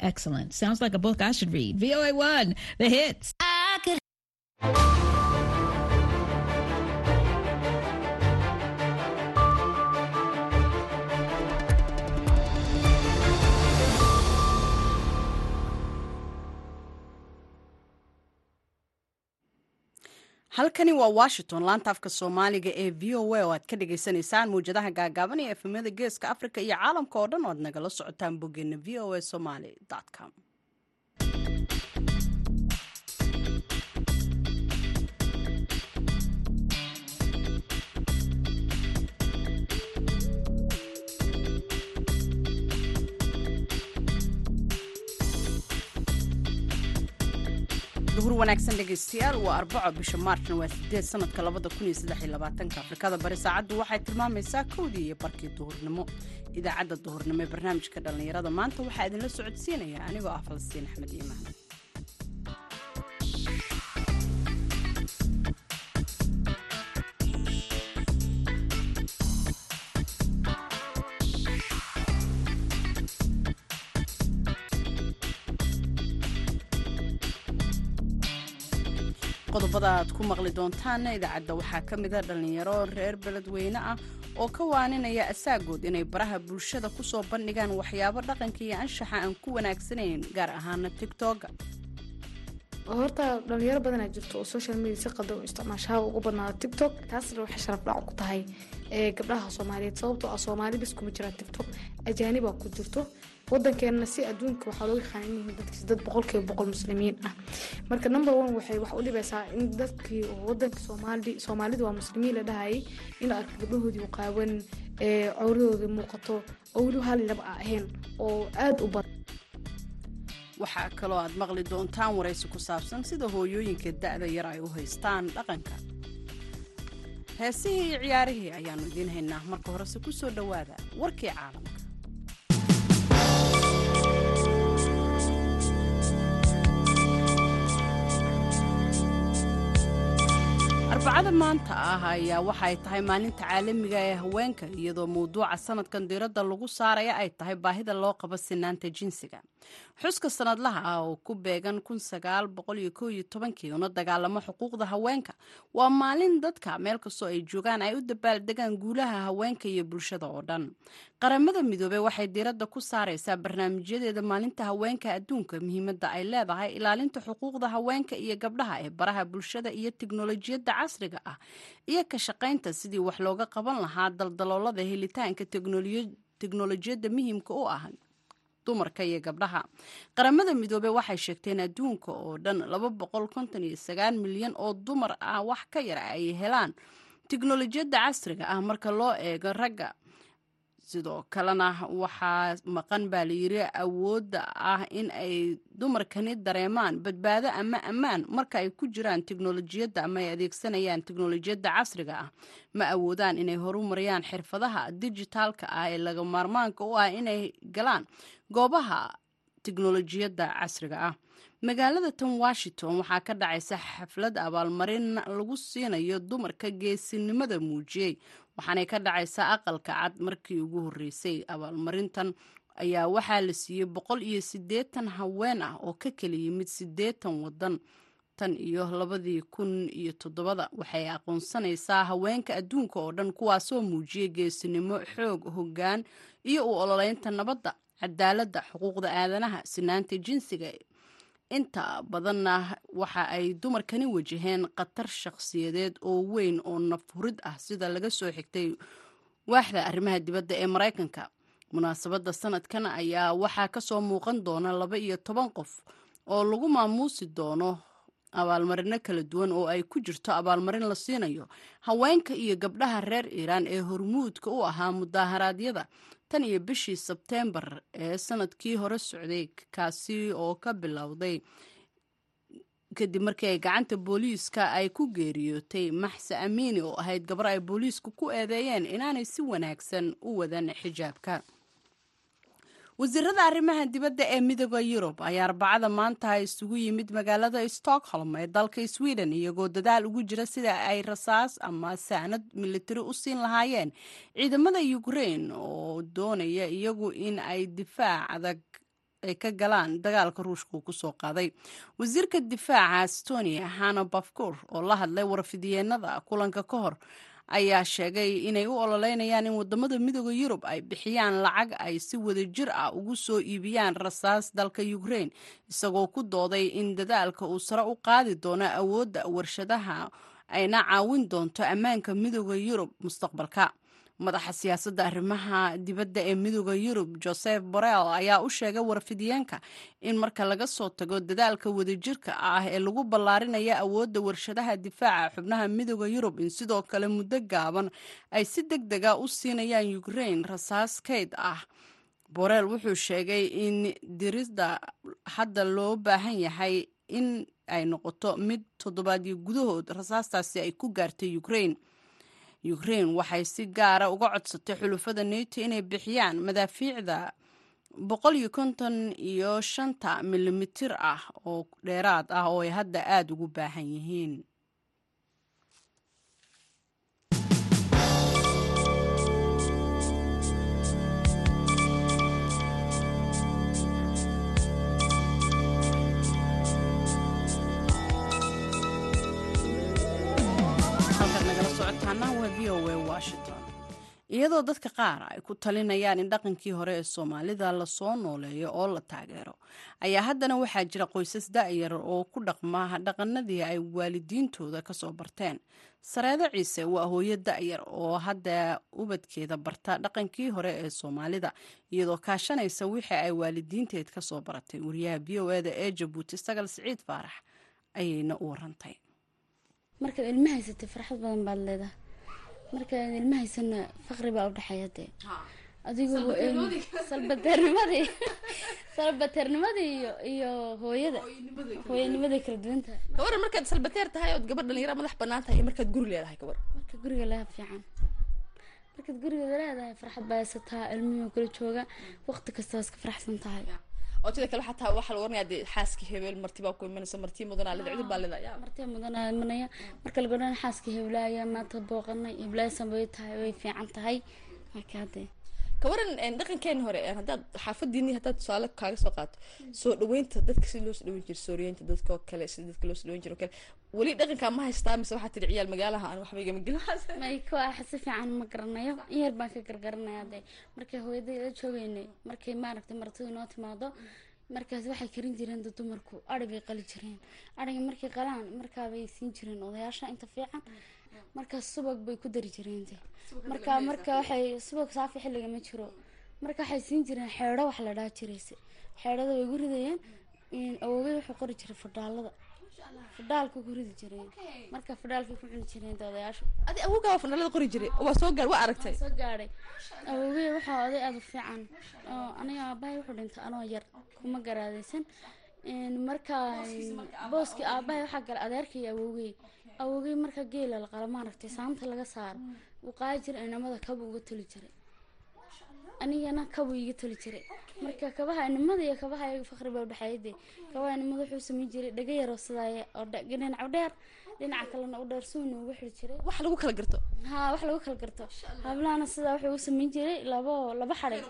Excellent. Sounds like a book I should read. VOA1, the hits. Halkani waa washington laanta afka soomaaliga ee v o a oo aad ka dhagaysanaysaan mawjadaha gaagaaban ee efemyada geeska afrika iyo caalamka oo dhan oo aad nagala socotaan boggeena v o a somaly com duhur wanaagsan dhegaystayaal waa arbaco bisha maarchna waa sideed sanadka labada kun iyo saddex iyo labaatanka afrikada. Bari saacaddu waxay tilmaamaysaa kowdii iyo barkii duhurnimo idaacadda duhurnimo ee barnaamijka dhallinyarada maanta waxaa idinla socodsiinaya anigoo ah falastiin axmed iimaan qodobada aad ku maqli doontaanna idaacadda. Waxaa ka mida dhallinyaro reer beledweyne ah oo ka waaninaya asaagood inay baraha bulshada ku soo bandhigaan waxyaabo dhaqanka iyo anshaxa aan ku wanaagsanayn gaar ahaana tigtoga horta dhalinyaro badanaa jirto oo social media si qaldan u ugu badnaada tictok taasna waxay sharaf ku tahay gabdhaha soomaaliyeed. Sababtoo ah soomaali bis kuma jiraan tictok ajaanibaa ku jirto wadankeena si adduunka waxaa looga yaqaan inyihiin dadkiis dad boqolkiiba boqol muslimiin ah. Marka number one waxay wax u dhibaysaa in dadkii wadanka soomaali soomaalida waa muslimiin la dhahayay in arka gabdhahoodii u qaawan cowradoodii muuqato oo weli hal laba a ahayn oo aada u badan. Waxaa kaloo aad maqli doontaan waraysi ku saabsan sida hooyooyinka da'da yar ay u haystaan dhaqanka. Heesihii iyo ciyaarihii ayaannu idiin haynaa marka horese ku soo dhowaada warkii caalamka arbacada maanta ah ayaa waxay tahay maalinta caalamiga ee haweenka iyadoo mawduuca sanadkan diiradda lagu saaraya ay tahay baahida loo qabo sinaanta jinsiga xuska sanadlaha ah oo ku beegan una dagaalamo xuquuqda haweenka waa maalin dadka meel kastoo ay joogaan ay u dabaaldegaan guulaha haweenka iyo bulshada oo dhan. Qaramada midoobey waxay diiradda ku saaraysaa barnaamijyadeeda maalinta haweenka adduunka muhiimadda ay leedahay ilaalinta xuquuqda haweenka iyo gabdhaha ee baraha bulshada iyo tiknolojiyadda casriga ah iyo ka shaqaynta sidii wax looga qaban lahaa daldaloolada helitaanka teknolojiyadda muhiimka u ah dumarka iyo gabdhaha. Qaramada midoobey waxay sheegteen adduunka oo dhan milyan oo dumar ah wax ka yar ay helaan tiknolojiyadda casriga ah marka loo eego ragga. Sidoo kalena waxaa maqan baa layiri awoodda ah in ay dumarkani dareemaan badbaado ama ammaan marka ay ku jiraan tiknolojiyadda ama ay adeegsanayaan tiknolojiyadda casriga ah. Ma awoodaan inay horumariyaan xirfadaha dijitaalka ah ee laga maarmaanka u ah inay galaan goobaha tiknolojiyadda casriga ah. Magaalada tan washington waxaa ka dhacaysa xaflad abaalmarin lagu siinayo dumarka geesinimada muujiyey waxaanay ka dhacaysaa aqalka cad markii ugu horreysay. Abaalmarintan ayaa waxaa la siiyey boqol iyo siddeetan haween ah oo ka kala yimid siddeetan waddan tan iyo labadii kun iyo toddobada. Waxay aqoonsanaysaa haweenka adduunka oo dhan kuwaasoo muujiyey geesinimo xoog hoggaan iyo u ololeynta nabadda cadaaladda xuquuqda aadanaha sinaanta jinsiga. Inta badanna waxa ay dumarkani wajaheen khatar shakhsiyadeed oo weyn oo nafhurid ah sida laga soo xigtay waaxda arrimaha dibadda ee maraykanka. Munaasabadda sanadkan ayaa waxaa ka soo muuqan doona laba iyo toban qof oo lagu maamuusi doono abaalmarino kala duwan oo ay ku jirto abaalmarin la siinayo haweenka iyo gabdhaha reer iiraan ee hormuudka u ahaa mudaaharaadyada tan iyo bishii sebteembar ee sannadkii hore socday kaasi oo ka bilowday kadib markii ay gacanta booliiska ay ku geeriyootay maxse amiini oo ahayd gabar ay booliisku ku eedeeyeen inaanay si wanaagsan u wadan xijaabka wasiirada arrimaha dibadda ee midooda yurub ayaa arbacada maanta isugu yimid magaalada stockholm ee dalka sweden iyagoo dadaal ugu jira sida ay rasaas ama saanad militari u siin lahaayeen. Ciidamada ukrain oo doonaya iyagu in ay difaac adag ay ka galaan dagaalka ruushka uu ku soo qaaday. Wasiirka difaaca estonia hana bafkur oo la hadlay warfidiyeenada kulanka ka hor ayaa sheegay inay u ololeynayaan in waddamada midooda yurub ay bixiyaan lacag ay si wadajir ah ugu soo iibiyaan rasaas dalka ukraine isagoo ku dooday in dadaalka uu sare u qaadi doono awoodda warshadaha ayna caawin doonto ammaanka midooda yurub mustaqbalka madaxa siyaasadda arrimaha dibadda ee midooda yurub joseph borrell ayaa u sheegay warfidiyeenka in marka laga soo tago dadaalka wadajirka ah ee lagu ballaarinaya awoodda warshadaha difaaca xubnaha midooda yurub in sidoo kale muddo gaaban ay si deg dega u siinayaan ukraine rasaas kayd ah. Borrell wuxuu sheegay in dirida hadda loo baahan yahay in ay noqoto mid toddobaadyo gudahood rasaastaasi ay ku gaartay ukraine ukraine waxay si gaara uga codsatay xulufada neto inay bixiyaan madaafiicda boqol iyo konton iyo shanta milimitir ah oo dheeraad ah oo ay hadda aada ugu baahan yihiin iyadoo dadka qaar ay ku talinayaan in dhaqankii hore ee soomaalida la soo nooleeyo oo la taageero ayaa haddana waxaa jira qoysas da'yar oo ku dhaqma dhaqanadii ay waalidiintooda ka soo barteen. Sareedo ciise waa hooyo da'yar oo hadda ubadkeeda barta dhaqankii hore ee soomaalida iyadoo kaashanaysa wixii ay waalidiinteed ka soo baratay. Wariyaha v o eda ee jabuuti sagal siciid faarax ayayna u warantay markaad ilma haysatay farxad badan baad leedahay. Markaan ilma haysana faqri baa udhexeeya dee. Adigu salbateernimadii salbateernimadii iyo iyo hooyada. Hooyanimada kala duwanta. Gabar markaad salbateer tahay ood gabadh dhalinyara madax bannaan tahay iyo markaad guri leedahay gabar marka guriga leha fiican. Markaad gurigeeda leedahay farxad baa haysataa ilmihii kala jooga waqti kasta iska faraxsan tahay oo sida kale xataa waxaa la oranaya dee xaaskii hebel marti baa ku imanaysa marti mudanaa leda cudud baa leda martiya mudanaa imanaya. Marka laga odhan xaaskii heblaaya maanta booqanay heblaaysan bay tahay way fiican tahay. Markaadee kawaran dhaqankeena hore haddaad xaafadiini haddaad tusaale kaaga soo qaato soo dhaweynta dadka si loo soo dhaweyn jiro sooriyeynta dadka oo kale sida dadka loo soo dhaweyn jiro oo kale. Weli dhaqankaa ma haystaa mise waxaa tiri ciyaal magaalaha aan waxba igama gelin may ko ah si fiican ma garanayo? In yar baan ka gargaranaya dee markay hooyaday la joogeynay markay maaragtay martidu inoo timaado markaas waxay karin jireen da dumarku ari bay qali jireen. Ariga markay qalaan markaabay siin jireen odayaasha inta fiican markaas subag bay ku dari jireen marka marka waxay subag saafi xilliga ma jiro. Marka waxay siin jireen xeedho wax la dhaa jirayse xeedhada way gu ridayeen. Awoogay wuxuu qori jiray fadhaalada. Fadhaalka ku ridi jireen. Marka fadhaalkay ku cuni jireen odayaasha adi awoogaa waa fadhaalada qori jiray? Waa soo gaar waa aragtay? Soo gaadhay awoogay waxaa oday aada u fiican. Oo aniga aabahay wuxuu dhintay anoo yar. Kuma garaadeysan marka booskii aabahay waxaa gala adeerka iyo awoogey marka geela la qala maaragtay saamta laga saaro. Uu qaadi jiray inamada kaba uga toli jiray. Anigana kabu iga toli jiray. Marka kabaha inimada iyo kabaha faqri baa udhexeeya dee kabaha inimada wuxuu sameyn jiray dhaga yaroo sidaay oo dhinaca dheer dhinaca kalena u dheer suuna ugu xiri jiray. Wax lagu kala garto. Haa wax lagu kala garto. Hablahana sidaa wuxuu u sameyn jiray labo laba xadhig.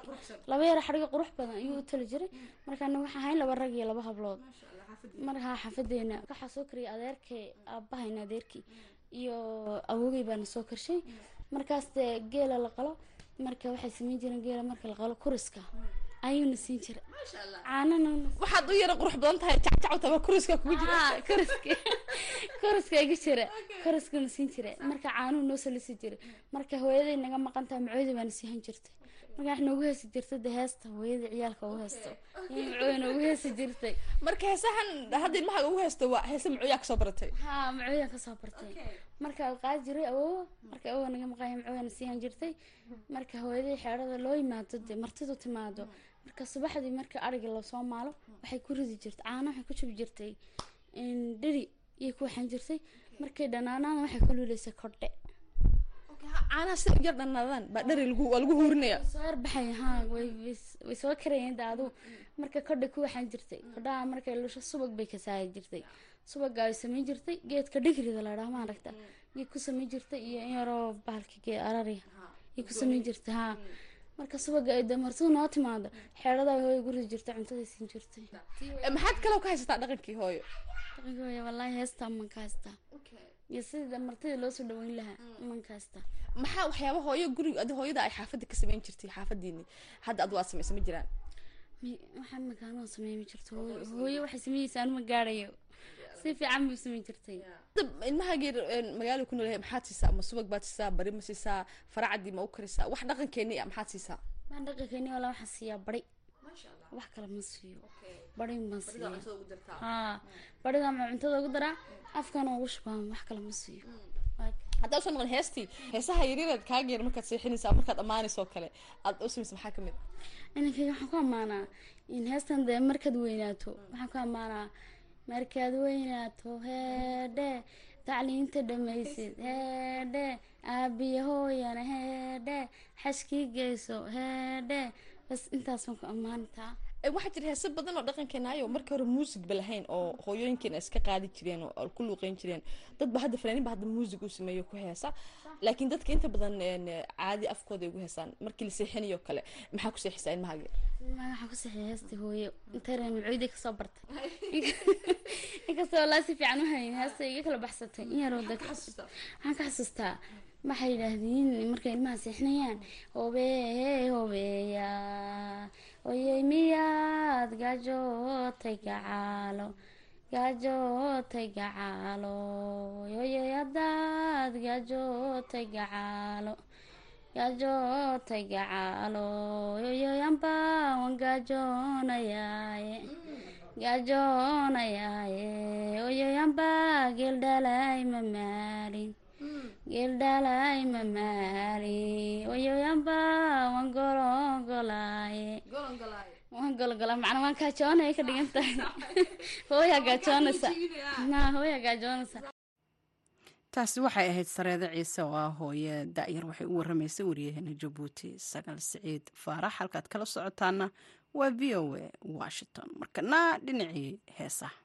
Laba yara xadhiga qurux badan ayuu u tali jiray. Markaana waxaa hayn laba rag iyo laba hablood markaa xaafadeena waxaa soo kariyay adeerkay aabahayna adeerkii. Iyo awoogay baana soo karshay. Markaas dee geela la qalo marka waxay sameyn jireen geela marka la qalo kuriska. Ayuuna siin jira caanana waxaad u yara qurux badan tahay jacjactaba kuriska kugu jira. Kuriska. Kuriska iga jira. Kuriskana siin jira marka caanuhu noo salisi jira marka hooyaday naga maqan tahay macooda baana siihan jirtay marka wax noogu heesi jirtay de heesta hooyada ciyaalka ugu heesto. Macooda noogu heesi jirtay. Marka heesahan hadda ilmaha ugu heesto waa heese macooyaa ka soo baratay haa macooyaan ka soo bartay. Marka qaadi jiray awowa marka awowa naga maqanya macooyana siihan jirtay. Marka hooyadii xeerada loo yimaado de martidu timaado. Marka subaxdii marka ariga la soo maalo waxay ku ridi jirtay caana waxay ku jubi jirtay. Dheri iyo ku waxaan jirtay. Markay dhanaanaana waxay ku luuleysay kordhe caanaha si yar dhanaadaan baa dhari lagu waa lagu huurinaya. Soo yarbaxay haa way way soo karayeen daadu. Marka kordhe ku waxaan jirtay. Kordhaha markay lusho subag bay ka saari jirtay. Subaga ay samayn jirtay geedka dhigrida la dhaha maaragta iyo ku samayn jirtay iyo in yaroo bahalka gee arariya. Iyo ku samayn jirtay haa. Marka subaga ay dee martidu noo timaado. Xeerada hooyo guriga jirta cuntaday siin jirtay. Maxaad kaloo ka haysataa dhaqankii hooyo? Dhaqanka hooyo wallaahi heestaa manka haystaa iyo sidii martida loo soo dhaweyn lahaa manka haystaa maxaa waxyaaba hooyo guriga adi hooyada ay xaafadda ka samayn jirtay xaafadiini hadda adu waad samaysa ma jiraan. Waxaa makaanoo sameeyma jirto hooyo waxay sameynaysaa anuma gaarayo. Si fiican bay sameyn jirtay. Hadda ilmahagii magaalo ku nool yahay maxaad siisaa? Ma subag baad siisaa? Bari ma siisaa? Faracadii ma u karisaa? Wax dhaqankeeni maxaad siisaa? Baan dhaqankeeni walaa waxaa siiyaa bari wax kale ma siiyo. Bari ma siiyo. haa bariga ma cuntada ugu daraa afkana ugu shubaa wax kale ma siiyo. Haddaa u soo noqon heestii heesaha yaryaraad kaaga yar markaad seexinaysaa markaad ammaanayso oo kale aad u samaysa maxaa ka mid? Inankayga waxaan ku ammaanaa in heestan dee markaad weynaato waxaan ku ammaanaa markaad weynaato heedhe tacliinta dhamaysid heedhe aabiya hooyana heedhe xashkii geyso heedhe bas intaas baan ku ammaantaa waxaa jira heese badan oo dhaqankeenaayo markii hore muusigba lahayn oo hooyooyinkeena iska qaadi jireen oo ku luuqeyn jireen. Dadba hadda fanaaniinba hadda muusig u sameeyo ku heesa. Laakiin dadka inta badan caadi afkooda ugu heesaan markii la seexinayo kale. Maxaa ku seexisaa ilmahaaga Ma waxaan ku saxiya heestii hooyo intay reer malcuuday ka soo bartay. Inkastoo walaa si fiican u hayn heesta iga kala baxsatay. In yaroo deg waxaan ka xasuustaa. Waxay yidhaahdeen markay ilmaha seexinayaan hobee hobeeya oyey miyaad gaajootay gacaalo gaajootay gacaalo oyey haddaad gaajootay gacaalo gaajootay gacaalo yoyoyanba wan gaajoonayaaye gaajoonayaaye oyoyanba geeldhalay mamaalin geeldhalay mamaalin oyoyanba wan golongolaaye waan gologolaa macna waan gaajoonaya ka dhigan tahay hooyaa gaajoonaysa na hooyaa gaajoonaysa taasi waxay ahayd sareede ciise oo ah hooye da'yar waxay u waramaysay waryaheena jabuuti sagal siciid faarax. Halkaad kala socotaana waa v o a washington. Markana dhinacii heesaha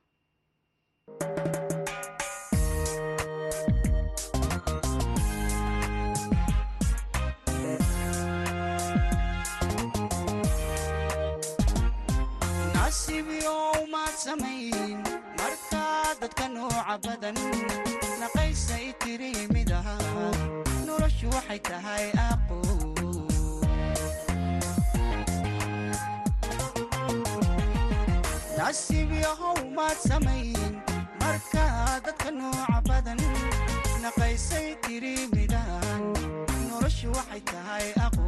samayn markaa dadka nooca badan naqaysay tiri mid noloshu waxay tahay aqo nasiibyahow maad samayn markaa dadka nooca badan naqaysay tiri midahan noloshu waxay tahay aqo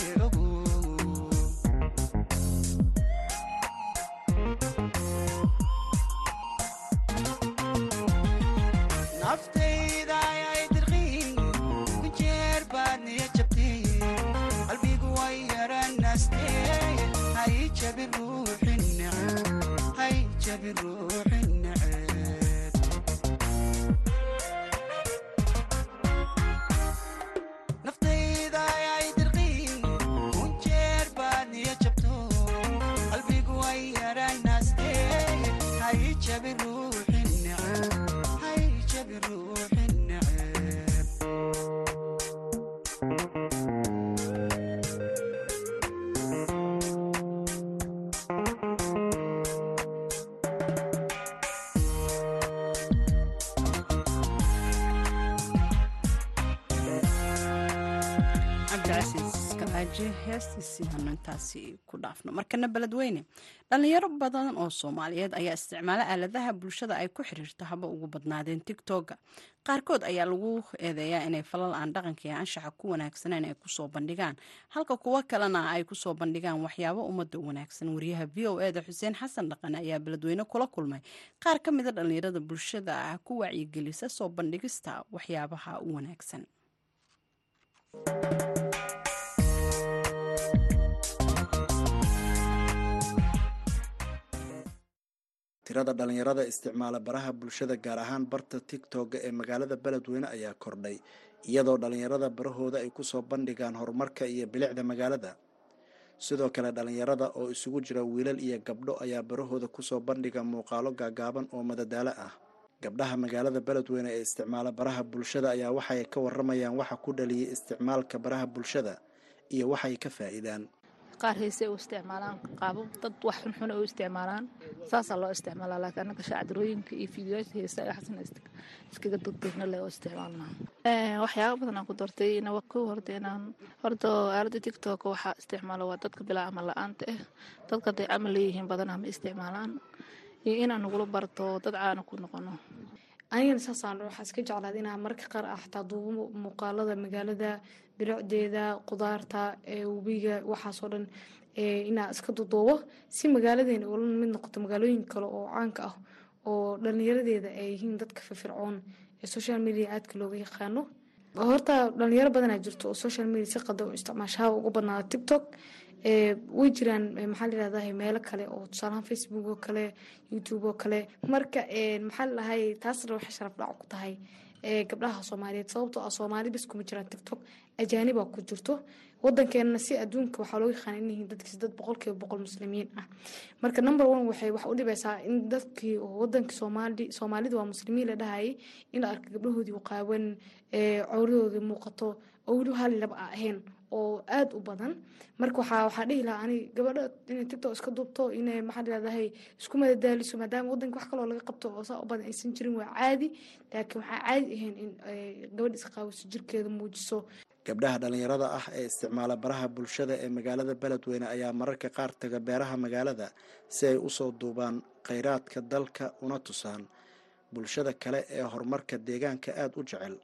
jabi heestiisii hanu intaasi ku dhaafno. Markana beledweyne dhallinyaro badan oo soomaaliyeed ayaa isticmaala aaladaha bulshada ay ku xiriirto haba ugu badnaadeen tigtoga qaarkood ayaa lagu eedeeyaa inay falal aan dhaqanka iyo anshaxa ku wanaagsaneyn ay ku soo bandhigaan. Halka kuwo kalena ay ku soo bandhigaan waxyaabo ummadda u wanaagsan. Wariyaha v o eda xuseen xasan dhaqan ayaa beledweyne kula kulmay. Qaar ka mida dhallinyarada bulshada ah ku wacyigelisa soo bandhigista waxyaabaha u wanaagsan tirada dhallinyarada isticmaala baraha bulshada gaar ahaan barta tigtogga ee magaalada beledweyne ayaa kordhay iyadoo dhallinyarada barahooda ay ku soo bandhigaan horumarka iyo bilicda magaalada. Sidoo kale dhallinyarada oo isugu jira wiilal iyo gabdho ayaa barahooda ku soo bandhiga muuqaalo gaagaaban oo madadaalo ah. Gabdhaha magaalada beledweyne ee isticmaala baraha bulshada ayaa waxay ka waramayaan waxa ku dhaliyay isticmaalka baraha bulshada iyo waxay ka faa'iidaan qaar heese u isticmaalaan qaabo dad wax xunxuna u isticmaalaan. Saasaa loo isticmaalaa laakiin annaga shacdirooyinka iyo fiidiyoasha heesa xasana iskaga dogdogna le oo isticmaalnaa waxyaaba badan ku doortay inawa kow horta inaan horta aalada tiktok waxaa isticmaalo waa dadka bilaa camal la'aanta ah dadka haday camal leeyihiin badanaa ma isticmaalaan. Iyo inaan nagula barto dad caana ku noqono anigana saasaan waxaa iska jeclaad inaa marka qaar ah xataa duubo muuqaalada magaalada biricdeeda qudaarta webiga waxaasoo dhan inaa iska duduubo si magaaladeena ula mid noqoto magaalooyin kale oo caanka ah oo dhalinyaradeeda ay yihiin dadka firfircoon ee social media aadka looga yaqaano. Horta dhalinyaro badanaa jirto oo social media si qada u isticmaashaha ugu badnaada tiktok way jiraan maxaa layirahdaa meelo kale oo tusaalahaan facebook oo kale youtube oo kale. Marka maxaa ladahay taasna waxay sharaf ku tahay gabdhaha soomaaliyeed. Sababtoo ah soomaali bas kuma jiraan tiktok ajaanibaa ku jirto. Wadankeena si adduunka waxaa looga yaqaana inyihiin dadkiis dad boqolkiiba boqol muslimiin ah. Marka number one waxay wax u dhibaysaa in dadkii wadankii soomaali soomaalida waa muslimiin la dhahayay in la arka gabdhahoodii u qaawan cawradoodii muuqato oo weli hal laba a ahayn oo aada u badan. Marka waxaa dhihi lahaa ani gabadha inay tiktok iska duubto inay maxaa layirahdahay isku madadaaliso maadaama wadanka wax kaloo laga qabto oo saa u badan aysan jirin waa caadi. Laakiin waxaa caadi ahayn in gabadha isqaawiso jirkeeda muujiso. Gabdhaha dhallinyarada ah ee isticmaala baraha bulshada ee magaalada beledweyne ayaa mararka qaar taga beeraha magaalada si ay u soo duubaan kheyraadka dalka una tusaan bulshada kale ee horumarka deegaanka aada u jecel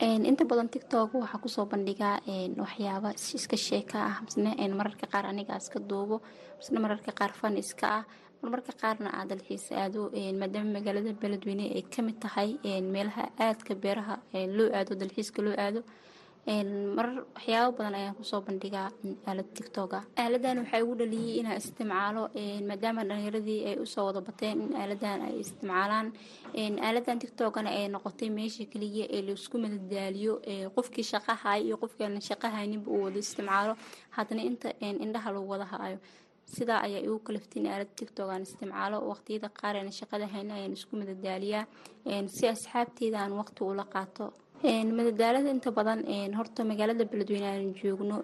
inta badan tiktok waxaa ku soo bandhigaa waxyaaba iska sheeka ah misne mararka qaar aniga iska duubo misne mararka qaar fan iska ah. Marmarka qaarna aa dalxiis aado maadaama magaalada beledweyne ay ka mid tahay meelaha aadka beeraha loo aado dalxiiska loo aado marar waxyaabo badan ayaan ku soo bandhigaa aalada tictoga aaladan waxaa igu dhaliyay inaa isticmaalo maadaama dhalinyaradii ay u soo wada bateen in aaladan ay isticmaalaan. Aaladan tictogana ay noqotay meesha keliya ee la isku madadaaliyo qofkii shaqahay iyo qofkiiaan shaqahayninba uu wada isticmaalo. Haddana inta indhaha lagu wada haayo sidaa ayaa igu kalaftay in aalada tictok aan isticmaalo. Waqtiyada qaar aan shaqada hayna ayaan isku madadaaliyaa si asxaabteeda waqti ula qaato madadaalada inta badan horta magaalada beledweyne aan joogno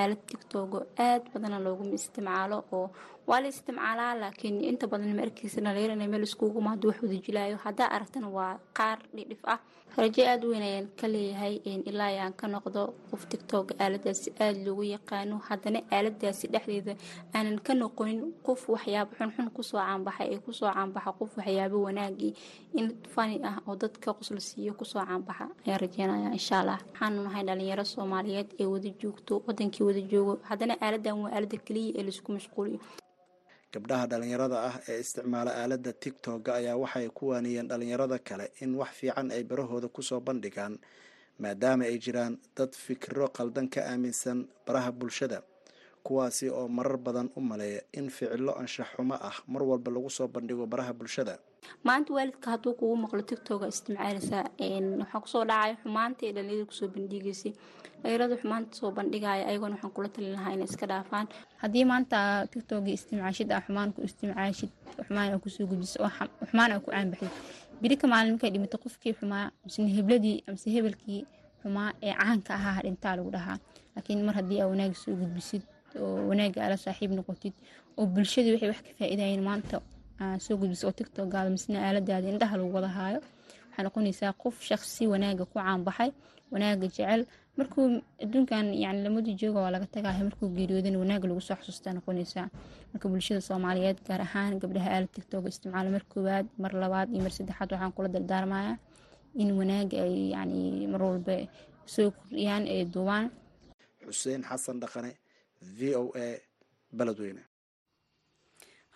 aalad tictogo aad badana looguma isticmaalo oo waa la isticmaalaa laakiin inta badan ma arkeysa dhalinyarana meel iskuuguma hadduu wax wada jilaayo. Haddaa aragtana waa qaar dhidhif ah. Rajo aada weyn ayaan ka leeyahay ilaa ayaan ka noqdo qof tictoga aaladaasi aada loogu yaqaano. Haddana aaladaasi dhexdeeda aanan ka noqonin qof waxyaabo xunxun ku soo caanbaxay ee ku soo caanbaxa qof waxyaabo wanaagii in fani ah oo dadka qosla ku soo caanbaxa ayaan rajeynaya insha waxaanu nahay dhalinyaro soomaaliyeed ee wada joogto wadankii wada joogo. Haddana aaladan waa aalada keliya ee la isku mashquuliyo gabdhaha dhallinyarada ah ee isticmaala aaladda tigtogga ayaa waxay ku waaniyeen dhallinyarada kale in wax fiican ay barahooda ku soo bandhigaan maadaama ay jiraan dad fikiro qaldan ka aaminsan baraha bulshada kuwaasi oo marar badan u maleeya in ficilo anshax xumo ah mar walba lagu soo bandhigo baraha bulshada maanta waalidka hadduu kugu maqlo tictoga isticmaaleysaa waxaa ku soo dhacaya xumaanta ee dhalinyarada ku soo bandhigeysay dhalinyarada xumaanta soo bandhigaya ayagoona waxaan kula talin lahaa inay iska dhaafaan. Haddii maanta tictoga isticmaashid aa xumaan ku isticmaashid xumaan aa ku soo gujiso oo xumaan aa ku caanbaxid biri ka maalin markay dhimato qofkii xumaa misne hebladii mise hebelkii xumaa ee caanka ahaa dhintaa lagu dhahaa. Laakiin mar haddii aa wanaagi soo gudbisid oo wanaaga ala saaxiib noqotid oo bulshadii waxay wax ka faa'iidayeen maanta soo gudbiso oo tictogaada misna aaladaada indhaha lagu wada haayo. Waxaa noqonaysaa qof shaqsi wanaaga ku caanbaxay wanaaga jecel. Markuu adduunkan yani lamadii jooga waa laga tagaaya markuu geeriyoodana wanaaga lagu soo xasuustaa noqonaysaa marka bulshada soomaaliyeed gaar ahaan gabdhaha aala tigtooga isticmaala mar koowaad mar labaad iyo mar saddexaad waxaan kula dardaarmayaa in wanaaga ay yani mar walba soo kordhiyaan ay duubaan. Xuseen xasan dhaqane v o a beledweyne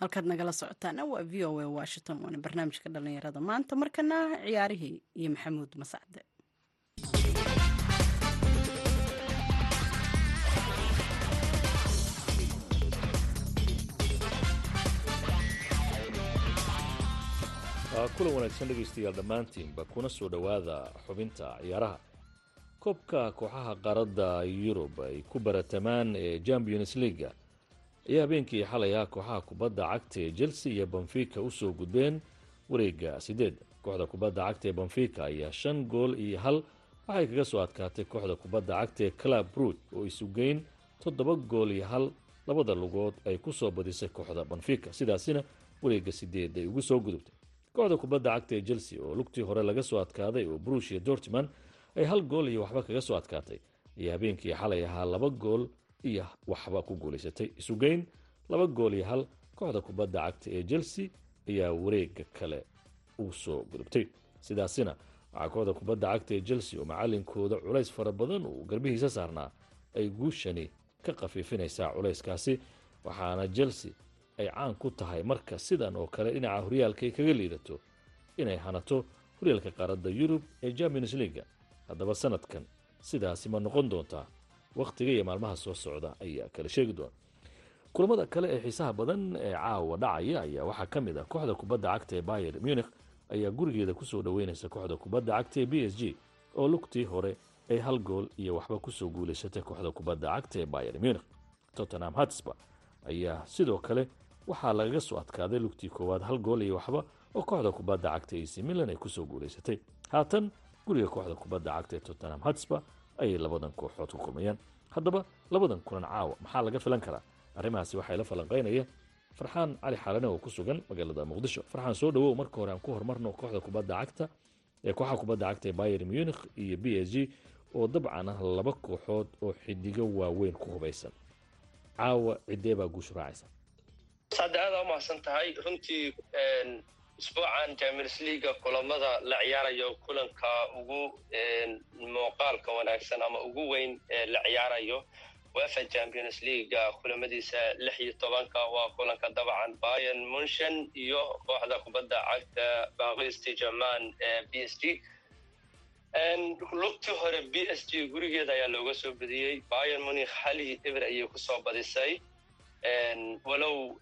halkaad nagala socotaana waa v o a washington waana barnaamijka dhalinyarada maanta markana ciyaarihii iyo maxamuud masacde. Kulan wanaagsan dhegaystayaal dhammaantiinba kuna soo dhowaada xubinta ciyaaraha. Koobka kooxaha qaaradda yurub ay ku baratamaan ee champions leaga ayaa habeenkii xalay ah kooxaha kubadda cagta ee chelsea iyo benfica u soo gudbeen wareega sideed kooxda kubadda cagta ee benfica ayaa shan gool iyo hal. Waxay kaga soo adkaatay kooxda kubadda cagta ee club brood oo isugeyn toddoba gool iyo hal. Labada lugood ay ku soo badisay kooxda benfica. Sidaasina wareega sideed ay ugu soo gudubtay. Kooxda kubadda cagta ee chelsea oo lugtii hore laga soo adkaaday oo brush iyo dortman ay hal gool iyo waxba kaga soo adkaatay. Ayaa habeenkii xalay ahaa laba gool iyo waxba ku guulaysatay isugeyn laba gool iyo hal kooxda kubadda cagta ee chelsea ayaa wareega kale u soo gudubtay. Sidaasina waxaa kooxda kubadda cagta ee chelsea oo macalinkooda culays fara badan uu garbihiisa saarnaa ay guushani ka khafiifinaysaa culayskaasi. Waxaana chelsea ay caan ku tahay marka sidan oo kale dhinaca horyaalka ay kaga liidato inay hanato horyaalka qaaradda yurub ee champions leaga haddaba sanadkan sidaasi ma noqon doontaa wakhtiga iyo maalmaha soo socda ayaa kala sheegi doona kulamada kale ee xiisaha badan ee caawa dhacaya ayaa waxaa ka mid ah kooxda kubadda cagta ee bayer munich ayaa gurigeeda ku soo dhoweynaysa kooxda kubadda cagta ee b s g oo lugtii hore ay hal gool iyo waxba ku soo guulaysatay kooxda kubadda cagta ee bayer munich. Tottenham hatsba ayaa sidoo kale waxaa lagaga soo adkaaday lugtii koowaad hal gool iyo waxba oo kooxda kubadda cagta ac milan ay ku soo guulaysatay haatan guriga kooxda kubadda cagta ee tottenham hatsba ayay labadan kooxood ku kulmayaan haddaba labadan kulan caawa. Maxaa laga filan karaa? Arrimahaasi waxaa la falanqaynaya farxaan cali xaalane oo ku sugan magaalada muqdisho. Farxaan soo dhawow marka hore aan ku horumarno kooxda kubadda cagta ee kooxaha kubadda cagta ee bayer munich iyo b s g oo dabcan ah laba kooxood oo xidigo waaweyn ku hubaysan. Caawa cidee baa guushu raacaysa. Saade aada umahadsan tahay runtii isbuucan champions leaga kulamada la ciyaarayo kulanka ugu muuqaalka wanaagsan ama ugu weyn ee la ciyaarayo wefa champions leaga kulamadiisa lix iyo tobanka waa kulanka dabcan bayan munshan iyo kooxda kubadda cagta baqisti jaman ee b s g. Lugtii hore b s g gurigeeda ayaa looga soo badiyey bayan munich hali eber ayay ku soo badisay walow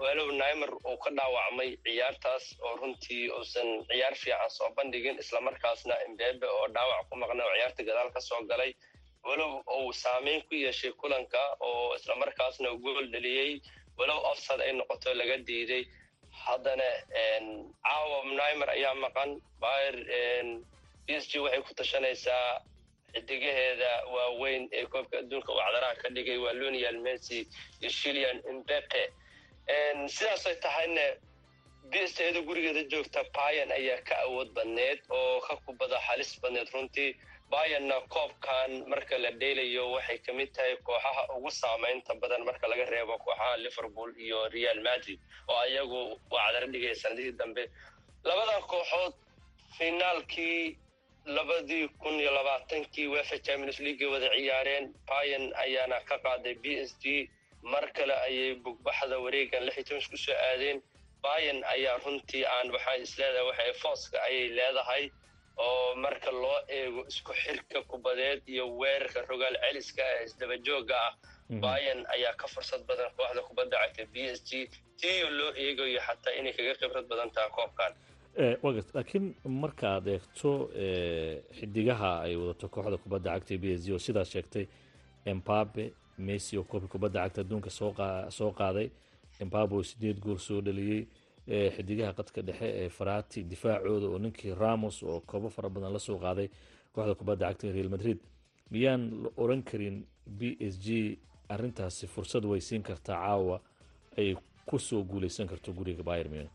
walow nimer uu ka dhaawacmay ciyaartaas oo runtii uusan ciyaar fiican soo bandhigin islamarkaasna imbebe oo dhaawac ku maqnay oo ciyaarta gadaal ka soo galay. Walow uu saameyn ku yeeshay kulanka oo islamarkaasna gool dheliyey walow ofsad ay noqoto laga diiday. Haddana caawa nimer ayaa maqan. Bayer b s g waxay ku tashanaysaa xidigaheeda waaweyn ee koobka adduunka uu cadaraha ka dhigay waa lonial messi iyo shilian imbepe sidaasay tahayna bsteeda gurigeeda joogta bayan ayaa ka awood badneed oo ka kubada halis badneed. Runtii bayanna koobkan marka la dheelayo waxay ka mid tahay kooxaha ugu saamaynta badan marka laga reebo kooxaha liverpool iyo real madrid oo ayagu waa cadaro dhigaya sanadihii dambe. Labadan kooxood finaalkii labadii kun iyo labaatankii wefa champions league wada ciyaareen bayan ayaana ka qaaday b s g. Mar kale ayay bugbaxda wareegan lix iyo toban ku soo aadeen. Bayan ayaa runtii aan waxaa isleedahay waxay fooska ayay leedahay oo marka loo eego isku xirka kubadeed iyo weerarka rogaal celiska ee isdabajooga ah bayan ayaa ka fursad badan kooxda kubadda cagta b s g. Tiyo loo eegayo xataa inay kaga khibrad badan tahay koobkan laakiin markaad eegto xidigaha ay wadato kooxda kubadda cagta b s oo sidaas sheegtay embabe messi oo koobka kubadda cagta adduunka soo qaaday embabe oo sideed gool soo dhaliyey xidigaha qadka dhexe ee farati difaacooda oo ninkii ramos oo koobo fara badan la soo qaaday kooxda kubadda cagta real madrid. Miyaan la oran karin b s g arintaasi fursad way siin kartaa caawa ay ku soo guuleysan karto guriga bayer munich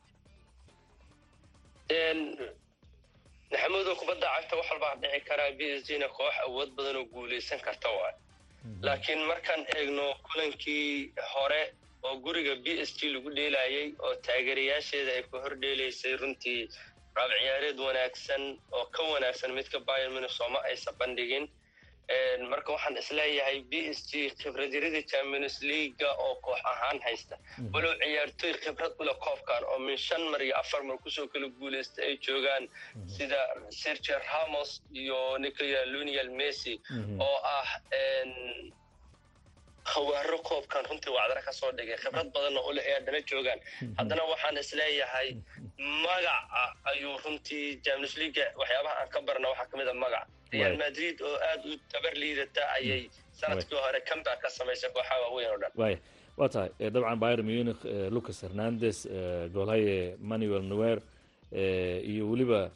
maxamuudo kubadda cagta wax walbaa dhici karaa b s g na koox awood badan oo guuleysan karta waay laakiin markaan eegno kulankii hore oo guriga b s g lagu dheelayay oo taageerayaasheeda ay ku hor dheelaysay runtii raab ciyaareed wanaagsan oo ka wanaagsan midka bayan minnesoma aysan bandhigin marka waxaan is leeyahay b s g khibradyarida champions leaga oo koox ahaan haysta. Walow ciyaartoy khibrad ule koobkan oo min shan mar iyo afar mar ku soo kala guuleysta ay joogaan sida sergio ramos iyo nicola lunial messi oo ah khawaaro koobkan runtii wacdara ka soo dhigay. Khibrad badanna ule ay haddana joogaan haddana waxaan is leeyahay magaca ayuu runtii champions leaga waxyaabaha aan ka barna waxaa ka mid a magac. Real madrid oo aada u tabar liidata ayay sannadkii hore comeback ka samaysay kooxaha waaweyn oo dhan. Waa tahay dabcan bayer munich lucas hernandez goolhaye manuel noer iyo weliba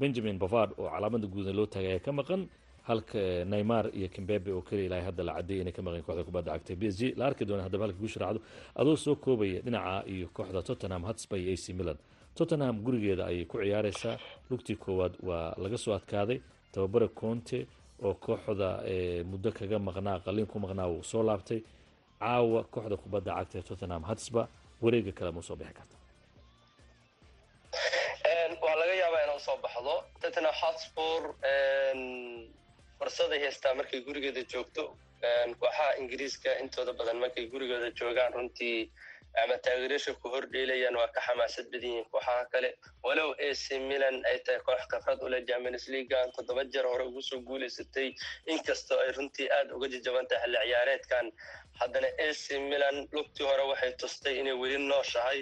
benjamin bavard oo calaamada guudan loo taagay ayaa ka maqan halka neymar iyo kimbebe oo keliya ilaahay hadda la caddeeyay inay ka maqan kooxda kubadda cagtay b s g la arki doona haddaba halka guusha raacdo adoo soo koobaya dhinaca iyo kooxda tottenham hotspur iyo ac milan. Tottenham gurigeeda ayay ku ciyaareysaa lugtii koowaad waa laga soo adkaaday. Tababare conte oo kooxda muddo kaga maqnaa qaliin ku maqnaa wuu soo laabtay. Caawa kooxda kubadda cagta ee tottenham hotspur wareega kale ma soo bixi karta. Waa laga yaabaa inuu soo baxdo. Tottenham hotspur fursaday haystaa markay gurigeeda joogto. Kooxaha ingiriiska intooda badan markay gurigooda joogaan runtii ama taageeryaasha ku hor dheelayaan waa ka xamaasad badan yihiin. Kooxaha kale walow ac milan ay tahay koox khibrad ule champions leaguean toddoba jeer hore ugu soo guuleysatay. Inkastoo ay runtii aada uga jajaban tahay xilli ciyaareedkan haddana ac milan lugtii hore waxay tustay inay weli nooshahay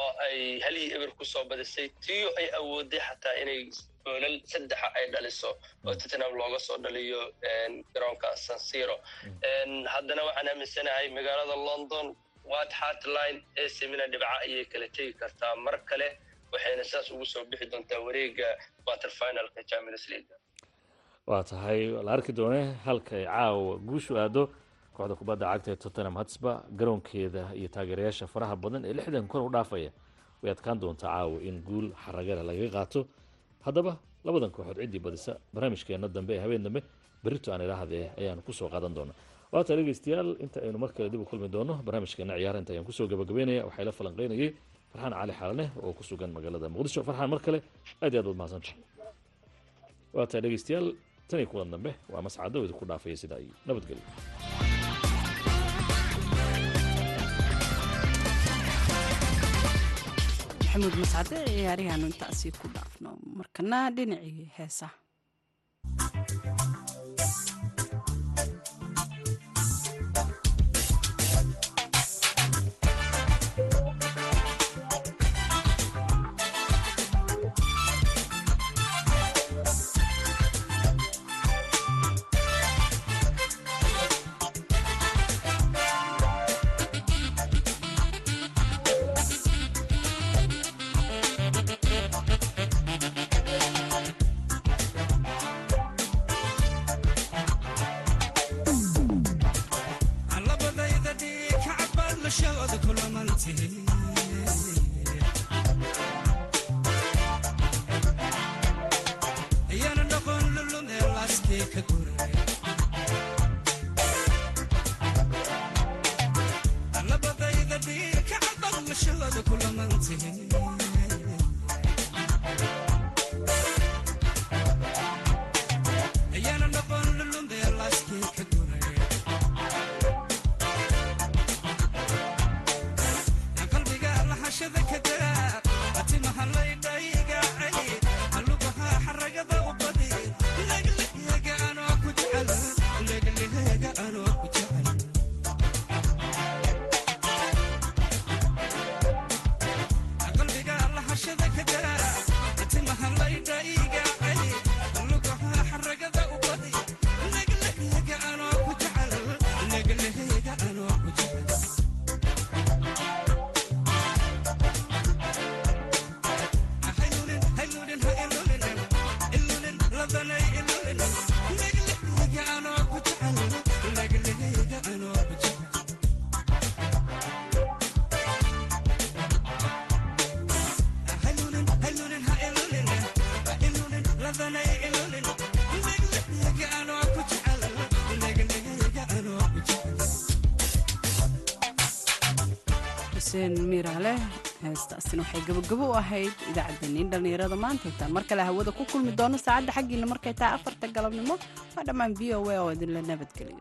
oo ay halihii eber ku soo badisay. Tiyo ay awooday xataa inay goolal saddexa ay dhaliso oo tottenham looga soo dhaliyo garoonka sansiro haddana waxaan aaminsanahay magaalada london wat hartline ac milan dhibca ayay kala tegi kartaa mar kale waxayna saas ugu soo bixi doontaa wareega quarter finalka champions league. Waa tahay la arki doone halka ay caawa guushu aado kooxda kubadda cagta ee tottenham hotspur garoonkeeda iyo taageerayaasha faraha badan ee lixdan kun u dhaafaya. Way adkaan doontaa caawa in guul xaragale lagaga qaato haddaba labadan kooxood ciddii badisa barnaamijkeena dambe ee habeen dambe berrito aan idhaahdee ayaanu ku soo qaadan doonaa. Waata dhegeystayaal inta aynu mar kale dib u kulmi doono barnaamijkeena ciyaara inta ayaan ku soo gabagabeynaya waxaa ila falanqeynayay farxaan cali xaalane oo ku sugan magaalada muqdisho. Farxaan mar kale aad iyo aad baad waata dhegeystayaal tan iyo kulan dambe waa mascado idinku dhaafaya sidaa iyo nabadgelyo maxamuud mascade ciyaarihaanu intaasi ku dhaafno. Markana dhinacii heesaha بشغد كل منتهي heestaasina waxay gabogabo u ahayd idaacaddeenniin dhallinyarada maanta intaan mar kale hawada ku kulmi doono saacadda xaggiina markay tahay afarta galabnimo waa dhammaan v o a oo idinla nabadgeliyo